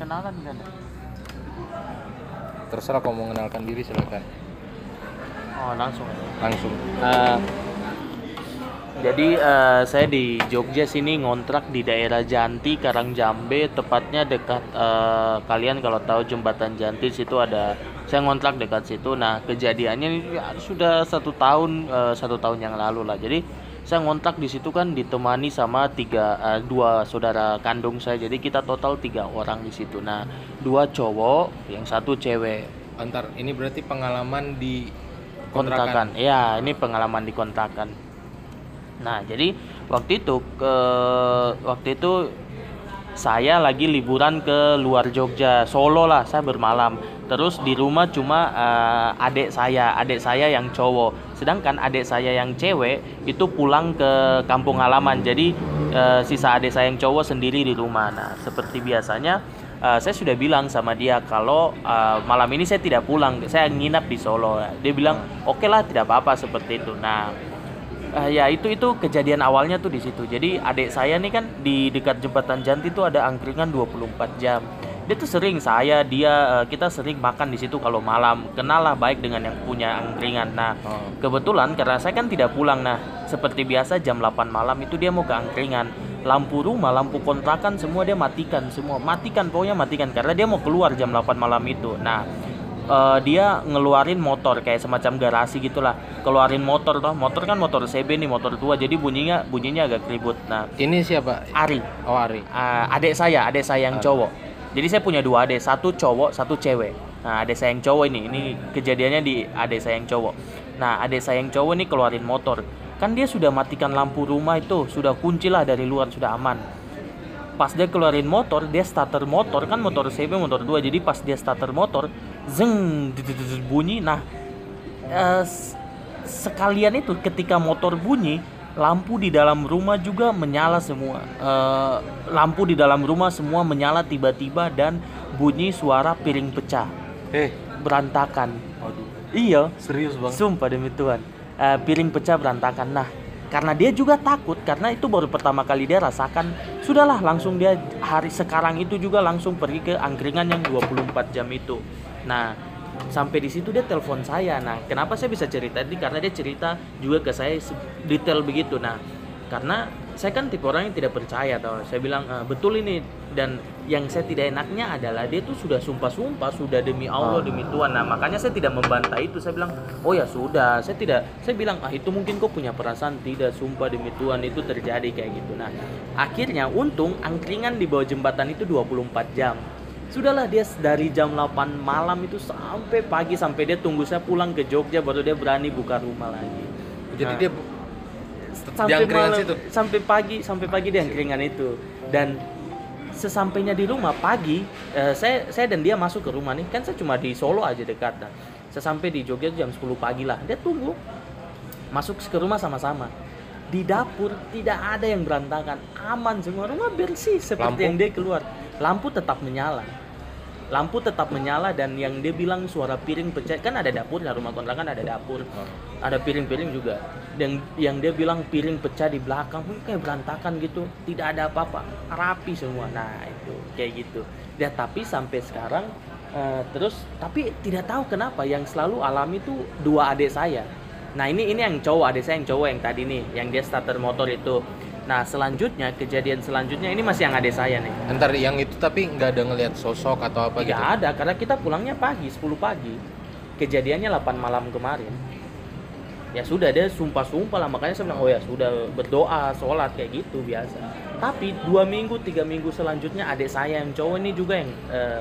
kenalan kan terserah kalau mau mengenalkan diri silakan. Oh langsung langsung. Eh, jadi eh, saya di Jogja sini ngontrak di daerah Janti Karangjambe tepatnya dekat eh, kalian kalau tahu jembatan Janti situ ada saya ngontrak dekat situ. Nah kejadiannya ini ya, sudah satu tahun eh, satu tahun yang lalu lah. Jadi saya ngontrak di situ kan ditemani sama tiga eh, dua saudara kandung saya jadi kita total tiga orang di situ nah dua cowok yang satu cewek antar ini berarti pengalaman di kontrakan. Iya, ini pengalaman di kontrakan. Nah, jadi waktu itu ke waktu itu saya lagi liburan ke luar Jogja, Solo lah, saya bermalam. Terus di rumah cuma eh, adik saya, adik saya yang cowok. Sedangkan adik saya yang cewek itu pulang ke kampung halaman. Jadi eh, sisa adik saya yang cowok sendiri di rumah. Nah, seperti biasanya eh, saya sudah bilang sama dia kalau eh, malam ini saya tidak pulang, saya nginap di Solo. Dia bilang oke lah tidak apa-apa seperti itu. Nah eh, ya itu itu kejadian awalnya tuh di situ. Jadi adik saya nih kan di dekat jembatan Janti tuh ada angkringan 24 jam. Dia tuh sering saya dia eh, kita sering makan di situ kalau malam. Kenal lah baik dengan yang punya angkringan. Nah Oh. Kebetulan karena saya kan tidak pulang. Nah seperti biasa jam 8 malam itu dia mau ke angkringan. Lampu rumah lampu kontrakan semua dia matikan semua matikan pokoknya matikan. Karena dia mau keluar jam 8 malam itu. Nah eh, dia ngeluarin motor kayak semacam garasi gitulah. Keluarin motor toh. Motor kan motor CB nih motor tua. Jadi bunyinya bunyinya agak ribut. Nah ini siapa? Ari. Oh Ari. Uh, adik saya, adik saya yang Ah. cowok. Jadi saya punya dua adik, satu cowok, satu cewek. Nah, adik saya yang cowok ini, ini kejadiannya di adik saya yang cowok. Nah, adik saya yang cowok ini keluarin motor. Kan dia sudah matikan lampu rumah itu, sudah kunci lah dari luar, sudah aman. Pas dia keluarin motor, dia starter motor kan motor CB motor 2. Jadi pas dia starter motor, zeng bunyi. Nah, eh, sekalian itu ketika motor bunyi lampu di dalam rumah juga menyala semua. Eh, lampu di dalam rumah semua menyala tiba-tiba dan bunyi suara piring pecah. Eh. Berantakan. Waduh. Iya. Serius bang? Sumpah demi Tuhan. Eh, piring pecah berantakan. Nah karena dia juga takut karena itu baru pertama kali dia rasakan sudahlah langsung dia hari sekarang itu juga langsung pergi ke angkringan yang 24 jam itu. Nah sampai di situ dia telepon saya. Nah kenapa saya bisa cerita ini? Karena dia cerita juga ke saya detail begitu. Nah karena saya kan tipe orang yang tidak percaya tau. Saya bilang "Eh, betul ini. Dan yang saya tidak enaknya adalah dia tuh sudah sumpah-sumpah sudah demi Allah Ah. demi Tuhan. Nah makanya saya tidak membantah itu. Saya bilang oh ya sudah. Saya tidak saya bilang ah itu mungkin kau punya perasaan tidak sumpah demi Tuhan itu terjadi kayak gitu. Nah akhirnya untung angkringan di bawah jembatan itu 24 jam sudahlah dia dari jam 8 malam itu sampai pagi sampai dia tunggu saya pulang ke Jogja baru dia berani buka rumah lagi. Jadi Nah. dia di sampai malam, situ? sampai pagi sampai pagi di angkringan itu. Dan sesampainya di rumah pagi eh, saya saya dan dia masuk ke rumah nih. Kan saya cuma di Solo aja dekat nah sesampai di Jogja jam 10 pagi lah. Dia tunggu masuk ke rumah sama-sama. Di dapur tidak ada yang berantakan aman semua. Rumah bersih seperti Lampu? yang dia keluar lampu tetap menyala. Lampu tetap menyala dan yang dia bilang suara piring pecah kan ada dapur ya rumah kontrakan ada dapur. Oh. ada piring-piring juga. Dan yang dia bilang piring pecah di belakang pun kayak berantakan gitu. Tidak ada apa-apa. Rapi semua. Nah itu kayak gitu. Ya tapi sampai sekarang eh, terus tapi tidak tahu kenapa yang selalu alami itu dua adik saya. Nah ini ini yang cowok adik saya yang cowok yang tadi nih yang dia starter motor itu nah selanjutnya kejadian selanjutnya ini masih yang adik saya nih. Ntar yang itu tapi nggak ada ngelihat sosok atau apa tidak gitu? ada karena kita pulangnya pagi 10 pagi. Kejadiannya 8 malam kemarin. Ya sudah dia sumpah-sumpah lah. Makanya saya bilang oh ya sudah berdoa sholat kayak gitu biasa. Tapi dua minggu tiga minggu selanjutnya adik saya yang cowok ini juga yang eh,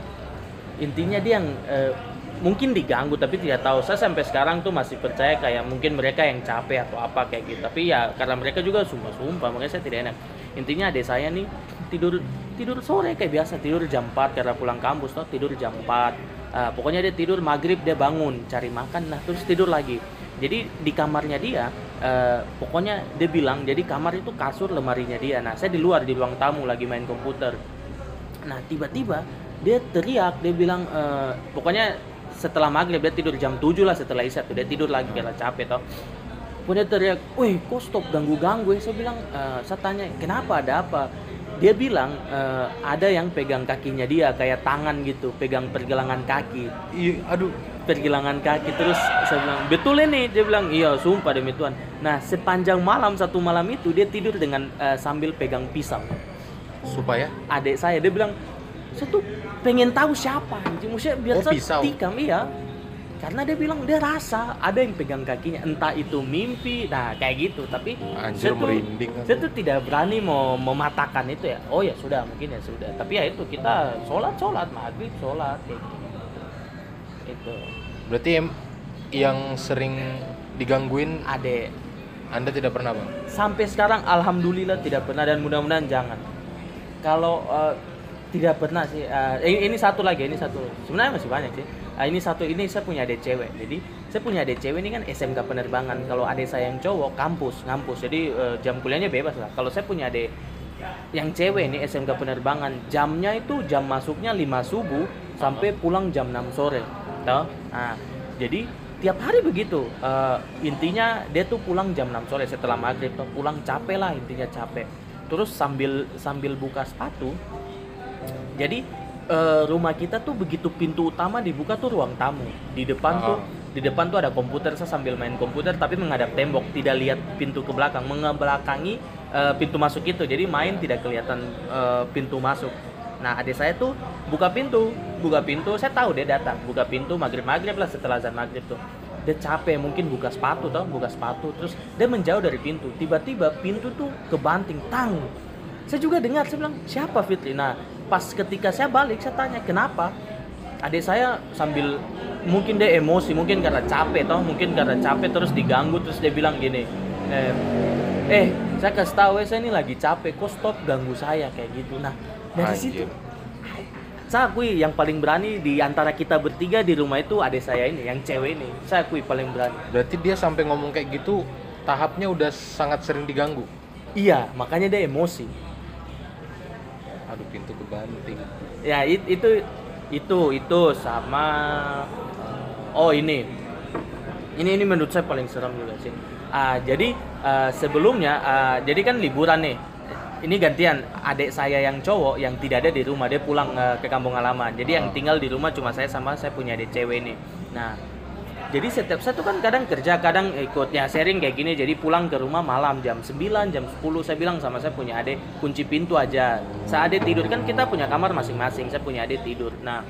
intinya dia yang eh, mungkin diganggu tapi tidak tahu. Saya sampai sekarang tuh masih percaya kayak mungkin mereka yang capek atau apa kayak gitu. Tapi ya karena mereka juga sumpah-sumpah makanya saya tidak enak. Intinya adik saya nih tidur tidur sore kayak biasa tidur jam 4 karena pulang kampus tuh tidur jam 4 Ah, pokoknya dia tidur maghrib dia bangun cari makan nah terus tidur lagi. Jadi di kamarnya dia eh, pokoknya dia bilang jadi kamar itu kasur lemarinya dia. Nah saya di luar di ruang tamu lagi main komputer. Nah tiba-tiba dia teriak dia bilang eh, pokoknya setelah maghrib dia tidur jam 7 lah setelah isya tuh. Dia tidur lagi karena capek toh. Kemudian dia teriak, wih kok stop ganggu-ganggu ya? Saya bilang, "Eh, saya tanya, kenapa ada apa? dia bilang eh, ada yang pegang kakinya dia kayak tangan gitu pegang pergelangan kaki. Iya, aduh. pergelangan kaki terus saya bilang betul ini. Dia bilang iya sumpah demi Tuhan. Nah sepanjang malam satu malam itu dia tidur dengan eh, sambil pegang pisau. Supaya? Adik saya dia bilang saya tuh pengen tahu siapa anjing. Maksudnya biar Oh, saya pisau. tikam iya. Karena dia bilang dia rasa ada yang pegang kakinya. Entah itu mimpi nah kayak gitu. Tapi anjir saya tuh, merinding. saya tuh tidak berani mau mematahkan itu ya. Oh ya sudah mungkin ya sudah. Tapi ya itu kita sholat sholat. Maghrib sholat kayak gitu. Itu Berarti em- yang sering digangguin adek Anda tidak pernah, Bang? sampai sekarang alhamdulillah tidak pernah. Dan mudah-mudahan jangan. Kalau eh, tidak pernah sih eh, ini, ini satu lagi ini satu. Sebenarnya masih banyak sih. Ah, ini satu ini saya punya adik cewek. Jadi saya punya adik cewek ini kan SMK penerbangan. Kalau adik saya yang cowok kampus ngampus. Jadi eh, jam kuliahnya bebas lah. Kalau saya punya adik yang cewek ini SMK penerbangan jamnya itu jam masuknya 5 subuh sampai pulang jam 6 sore. Toh? Nah jadi tiap hari begitu. Eh, intinya dia tuh pulang jam 6 sore setelah maghrib tuh pulang capek lah intinya capek. Terus sambil sambil buka sepatu jadi eh, rumah kita tuh begitu pintu utama dibuka tuh ruang tamu. Di depan Ah. tuh di depan tuh ada komputer saya sambil main komputer tapi menghadap tembok tidak lihat pintu ke belakang mengebelakangi eh, pintu masuk itu. Jadi main tidak kelihatan eh, pintu masuk. Nah adik saya tuh buka pintu buka pintu saya tahu dia datang. Buka pintu maghrib maghrib lah setelah azan maghrib tuh. Dia capek mungkin buka sepatu tau buka sepatu terus dia menjauh dari pintu. Tiba-tiba pintu tuh kebanting tang. Saya juga dengar saya bilang siapa Fitri? Nah pas ketika saya balik saya tanya kenapa? Adik saya sambil mungkin dia emosi mungkin karena capek toh mungkin karena capek terus diganggu terus dia bilang gini eh, eh saya kasih tahu ya saya ini lagi capek kok stop ganggu saya? Kayak gitu. Nah dari situ Anjir. saya akui yang paling berani di antara kita bertiga di rumah itu adik saya ini yang cewek ini. Saya akui paling berani. Berarti dia sampai ngomong kayak gitu tahapnya udah sangat sering diganggu. iya makanya dia emosi Aduh pintu kebanting. ya it- itu itu itu sama oh ini. Ini ini menurut saya paling serem juga sih. Ah, jadi ah, sebelumnya ah, jadi kan liburan nih. Ini gantian adik saya yang cowok yang tidak ada di rumah dia pulang eh, ke kampung halaman. Jadi yang Ah. tinggal di rumah cuma saya sama saya punya adik cewek ini nah jadi setiap saya tuh kan kadang kerja kadang ikut ya sharing kayak gini. Jadi pulang ke rumah malam jam 9 jam 10 saya bilang sama saya punya adik kunci pintu aja. Saat adik tidur kan kita punya kamar masing-masing. Saya punya adik tidur. Nah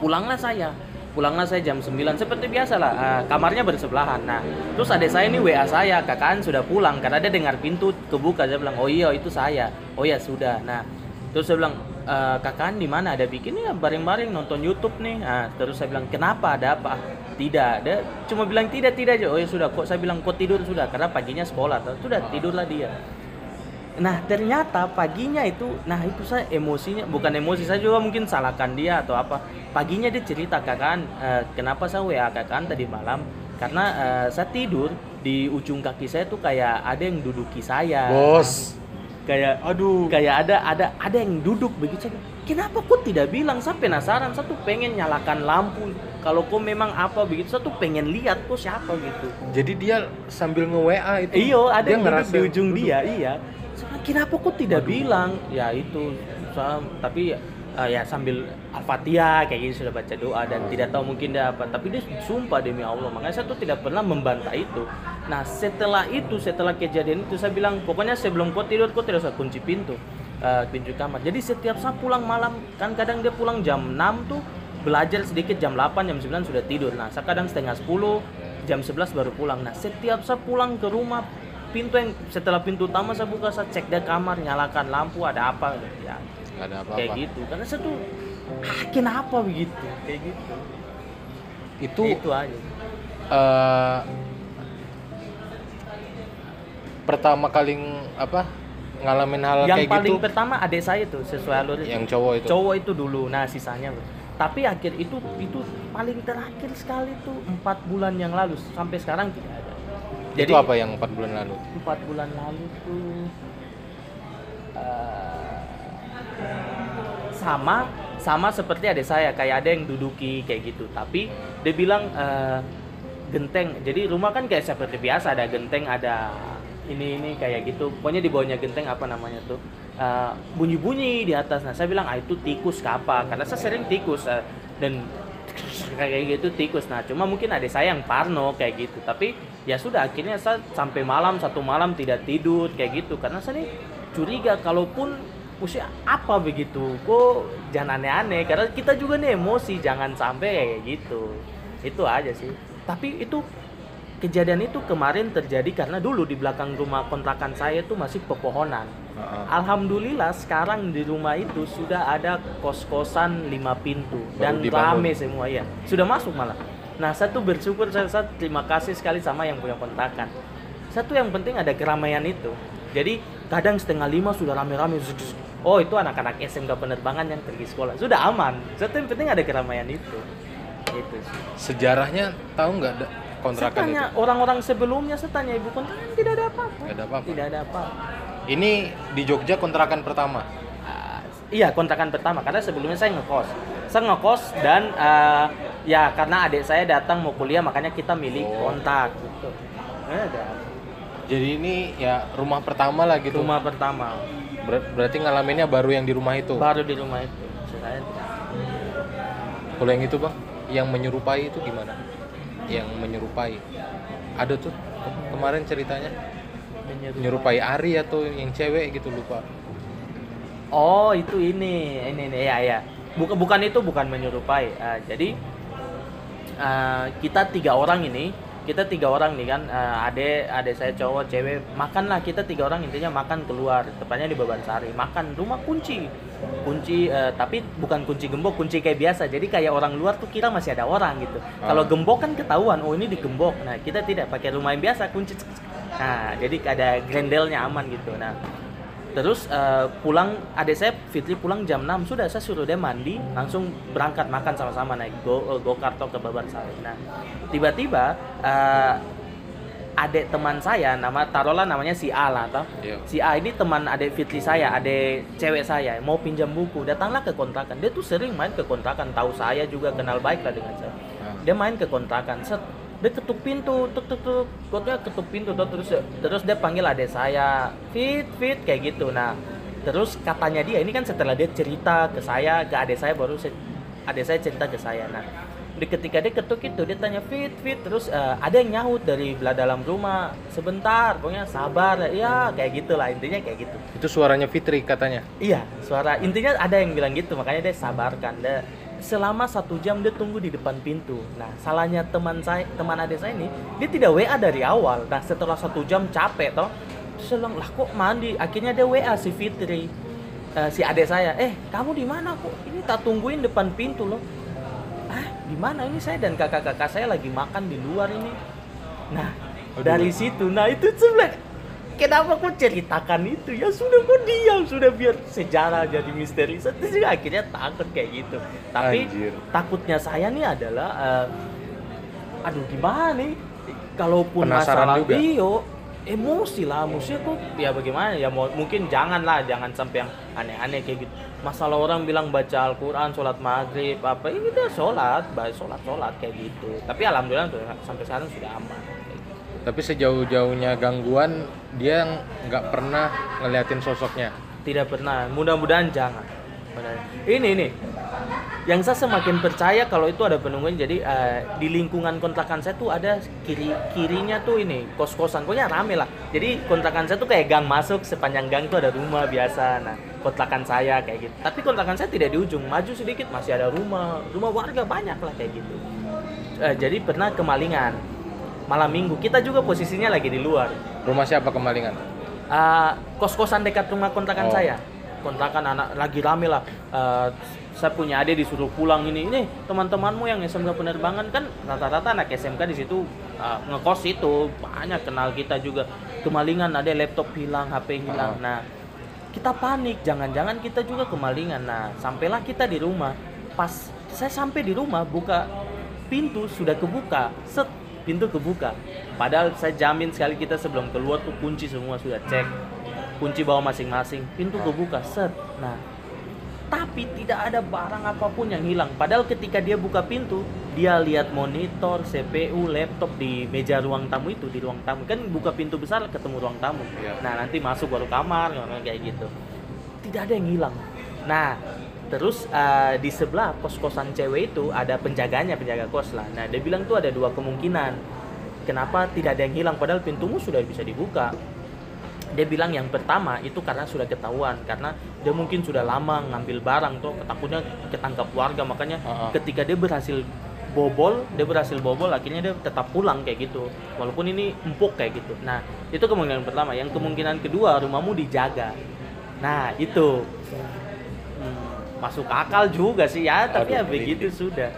pulanglah saya. Pulanglah saya jam 9 seperti biasa lah ah, kamarnya bersebelahan. Nah terus adik saya ini WA saya. Kakaan sudah pulang. Karena dia dengar pintu kebuka saya bilang oh iya itu saya. Oh ya sudah. Nah terus saya bilang e, kakaan di mana? Ada bikin ya bareng-bareng nonton YouTube nih. Nah, terus saya bilang kenapa? Ada apa tidak dia cuma bilang tidak tidak aja oh ya sudah kok saya bilang kok tidur sudah karena paginya sekolah Tuh, sudah tidurlah dia Nah ternyata paginya itu, nah itu saya emosinya, bukan emosi saya juga mungkin salahkan dia atau apa. Paginya dia cerita kakan, "Eh, kenapa saya WA kakan tadi malam? Karena eh, saya tidur di ujung kaki saya tuh kayak ada yang duduki saya. Bos. Kayak Aduh. kayak ada ada ada yang duduk begitu. Kenapa kok tidak bilang? Saya penasaran. Saya tuh pengen nyalakan lampu. Kalau kok memang apa begitu, saya tuh pengen lihat kok siapa gitu. Jadi dia sambil nge-WA itu. Iyo, ada dia yang ngerasa di ujung duduk. dia, iya. Kenapa kok tidak bilang? Ya itu, saya, tapi eh, ya sambil al-fatihah kayak gitu sudah baca doa dan tidak tahu mungkin dia apa. Tapi dia sumpah demi Allah, makanya saya tuh tidak pernah membantah itu. Nah setelah itu, setelah kejadian itu saya bilang, pokoknya sebelum kau tidur kau tidak usah kunci pintu, eh, pintu kamar. Jadi setiap saya pulang malam, kan kadang dia pulang jam 6 tuh belajar sedikit jam 8 jam 9 sudah tidur. Nah, kadang setengah 10 jam 11 baru pulang. Nah, setiap saya pulang ke rumah pintu yang setelah pintu utama saya buka saya cek dia kamar nyalakan lampu ada apa ya. Ada kayak apa-apa. gitu. Karena saya tuh ah, kenapa begitu? Kayak gitu. Itu itu aja. eh, pertama kali apa ngalamin hal yang kayak paling gitu? pertama adik saya tuh sesuai alur yang cowok itu. cowok itu dulu. Nah sisanya tapi akhir itu itu paling terakhir sekali tuh empat bulan yang lalu. Sampai sekarang tidak ada. Itu apa yang empat bulan lalu? empat bulan lalu tuh eh, sama sama seperti adik saya. Kayak ada yang duduki kayak gitu. Tapi dia bilang eh, genteng. Jadi rumah kan kayak seperti biasa. Ada genteng ada ini ini kayak gitu. Pokoknya di bawahnya genteng apa namanya tuh? Uh, bunyi-bunyi di atas. Nah saya bilang ah itu tikus apa karena saya sering tikus uh, dan kayak gitu tikus. Nah cuma mungkin ada saya yang parno kayak gitu. Tapi ya sudah akhirnya saya sampai malam satu malam tidak tidur kayak gitu. Karena saya nih curiga kalaupun usia apa begitu kok jangan aneh-aneh. Karena kita juga nih emosi jangan sampai kayak gitu. Itu aja sih. Tapi itu kejadian itu kemarin terjadi karena dulu di belakang rumah kontrakan saya itu masih pepohonan. Heeh. Alhamdulillah sekarang di rumah itu sudah ada kos-kosan lima pintu Baru dan dibangun. rame semua ya. Sudah masuk malah. Nah, satu bersyukur saya, saya terima kasih sekali sama yang punya kontrakan. Satu yang penting ada keramaian itu. Jadi kadang setengah lima sudah rame-rame. Oh itu anak-anak SMK penerbangan yang pergi sekolah. Sudah aman. Satu yang penting ada keramaian itu. Itu. Sejarahnya tahu nggak Saya kontrakan tanya itu? orang-orang sebelumnya, saya tanya ibu kontrakan tidak ada apa-apa. Nggak ada apa-apa. Tidak ada apa. Ini di Jogja kontrakan pertama. Ah, iya kontrakan pertama karena sebelumnya saya ngekos. Saya ngekos dan eh, ya karena adik saya datang mau kuliah makanya kita milih Oh. kontak gitu. Ada. Jadi ini ya rumah pertama lah gitu. Rumah pertama Ber- berarti ngalaminnya baru yang di rumah itu. baru di rumah itu. Saya Kalau yang itu bang, yang menyerupai itu gimana? Yang menyerupai. Ada tuh ke- kemarin ceritanya menyerupai Ari atau yang cewek gitu lupa. Oh itu ini ini ini ya ya. Bukan bukan itu bukan menyerupai. Ah, jadi ah, kita tiga orang ini kita tiga orang nih kan ah, ade ade saya cowok cewek makan lah kita tiga orang intinya makan keluar tepatnya di Babansari makan rumah kunci. Kunci eh, tapi bukan kunci gembok kunci kayak biasa. Jadi kayak orang luar tuh kira masih ada orang gitu. Kalau Ah. gembok kan ketahuan oh ini digembok. Nah kita tidak pakai rumah yang biasa kunci. Nah jadi ada grendelnya aman gitu. Nah Terus eh, pulang adik saya Fitri pulang jam 6 sudah saya suruh dia mandi langsung berangkat makan sama-sama naik go go karto ke Babansari. Nah tiba-tiba eh, adik teman saya nama taruhlah namanya si A lah toh. Iya. Si A ini teman adik Fitri saya, adik cewek saya mau pinjam buku datanglah ke kontrakan. Dia tuh sering main ke kontrakan tahu saya juga kenal baik lah dengan saya Nah, dia main ke kontrakan set dia ketuk pintu tuk tuk tuk. Kotnya ketuk pintu tuh, terus terus dia panggil adik saya. Fit fit kayak gitu. Nah terus katanya dia ini kan setelah dia cerita ke saya ke adik saya baru se- adik saya cerita ke saya. Nah di ketika dia ketuk itu dia tanya fit fit terus eh, ada yang nyaut dari belah dalam rumah sebentar pokoknya sabar. Ya kayak gitulah intinya kayak gitu. Itu suaranya Fitri katanya. Iya, suara intinya ada yang bilang gitu, makanya dia sabarkan. Dia selama satu jam dia tunggu di depan pintu. Nah, salahnya teman saya, teman adik saya ini, dia tidak WA dari awal. Nah, setelah satu jam capek toh, bilang lah kok mandi. Akhirnya dia WA si Fitri, Eh, si adik saya. Eh, kamu di mana kok? Ini tak tungguin depan pintu loh. Ah, di mana ini saya dan kakak-kakak saya lagi makan di luar ini. Nah, Aduh. dari situ, nah itu sebenarnya kenapa kok ceritakan itu? Ya sudah kok diam? Sudah biar sejarah jadi misteri. Saya juga akhirnya takut kayak gitu. Tapi Anjir. takutnya saya nih adalah eh, aduh gimana nih? Kalaupun Penasaran masalah juga. bio emosi lah. Maksudnya kok ya bagaimana? Ya mau mungkin jangan lah jangan sampai yang aneh-aneh kayak gitu. Masalah orang bilang baca Al-Quran sholat maghrib apa ini udah sholat baik sholat sholat kayak gitu. Tapi alhamdulillah sampai sekarang sudah aman. Tapi sejauh-jauhnya gangguan dia nggak pernah ngeliatin sosoknya. Tidak pernah. Mudah-mudahan jangan. Ini ini. Yang saya semakin percaya kalau itu ada penungguan. Jadi eh, di lingkungan kontrakan saya tuh ada kiri kirinya tuh ini kos-kosan. Pokoknya rame lah. Jadi kontrakan saya tuh kayak gang masuk sepanjang gang tuh ada rumah biasa. Nah kontrakan saya kayak gitu. Tapi kontrakan saya tidak di ujung. Maju sedikit masih ada rumah. Rumah warga banyak lah kayak gitu. Eh, jadi pernah kemalingan malam minggu. Kita juga posisinya lagi di luar. Rumah siapa kemalingan? Ah, kos-kosan dekat rumah kontrakan Oh. saya. Kontrakan anak lagi rame lah. Ah, saya punya adik disuruh pulang ini. Ini teman-temanmu yang SMK penerbangan kan rata-rata anak SMK di situ ah, ngekos itu banyak kenal kita juga. Kemalingan ada laptop hilang, HP hilang. Nah, kita panik, jangan-jangan kita juga kemalingan. Nah, sampailah kita di rumah. Pas saya sampai di rumah buka pintu sudah kebuka. Set, pintu kebuka. Padahal saya jamin sekali kita sebelum keluar tuh kunci semua sudah cek. Kunci bawa masing-masing, pintu kebuka. Set. Nah, tapi tidak ada barang apa pun yang hilang padahal ketika dia buka pintu dia lihat monitor CPU laptop di meja ruang tamu itu di ruang tamu kan buka pintu besar ketemu ruang tamu Iya. nah nanti masuk baru kamar kayak gitu tidak ada yang hilang nah terus eh, di sebelah kos kosan cewek itu ada penjaganya penjaga kos lah. Nah dia bilang tuh ada dua kemungkinan. Kenapa tidak ada yang hilang? Padahal pintumu sudah bisa dibuka. Dia bilang yang pertama itu karena sudah ketahuan. Karena dia mungkin sudah lama ngambil barang tuh takutnya ketangkap warga. Makanya Ah, ah. ketika dia berhasil bobol dia berhasil bobol akhirnya dia tetap pulang kayak gitu. Walaupun ini empuk kayak gitu. Nah itu kemungkinan pertama. Yang kemungkinan kedua rumahmu dijaga. Nah itu masuk akal juga sih ya. Tapi ya Aduh, begitu sudah.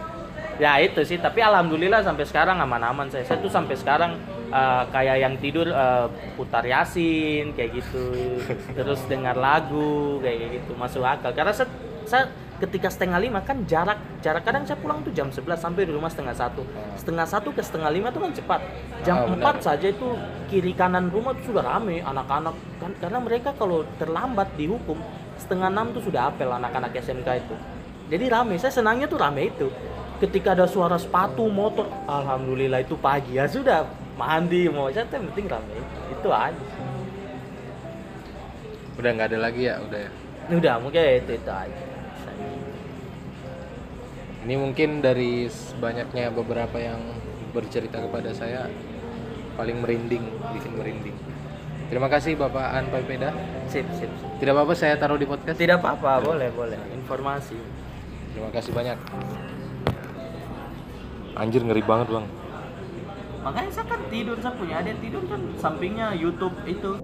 Ya itu sih. Tapi alhamdulillah sampai sekarang aman-aman. Saya saya tuh sampai sekarang eh, kayak yang tidur eh, putar yasin kayak gitu. Terus dengar lagu kayak gitu. Masuk akal. Karena saya, saya ketika setengah lima kan jarak jarak kadang saya pulang tuh jam 11 sampai di rumah setengah satu. Setengah satu ke setengah lima tuh kan cepat. Ah, jam benar. 4 saja itu kiri kanan rumah tuh sudah rame anak-anak. Kan karena mereka kalau terlambat dihukum setengah enam tuh sudah apel anak-anak SMK itu. Jadi rame saya senangnya tuh rame itu. Ketika ada suara sepatu motor alhamdulillah itu pagi ya sudah mandi mau saya tuh yang penting rame itu aja udah nggak ada lagi ya udah ya? Udah mungkin itu itu aja. Ini mungkin dari banyaknya beberapa yang bercerita kepada saya paling merinding bikin merinding terima kasih Bapak An Pepeda. Sip sip, sip. tidak apa-apa saya taruh di podcast. Tidak apa-apa boleh boleh. Informasi. Terima kasih banyak. Anjir ngeri banget bang. Makanya saya kan tidur saya punya adik tidur kan sampingnya YouTube itu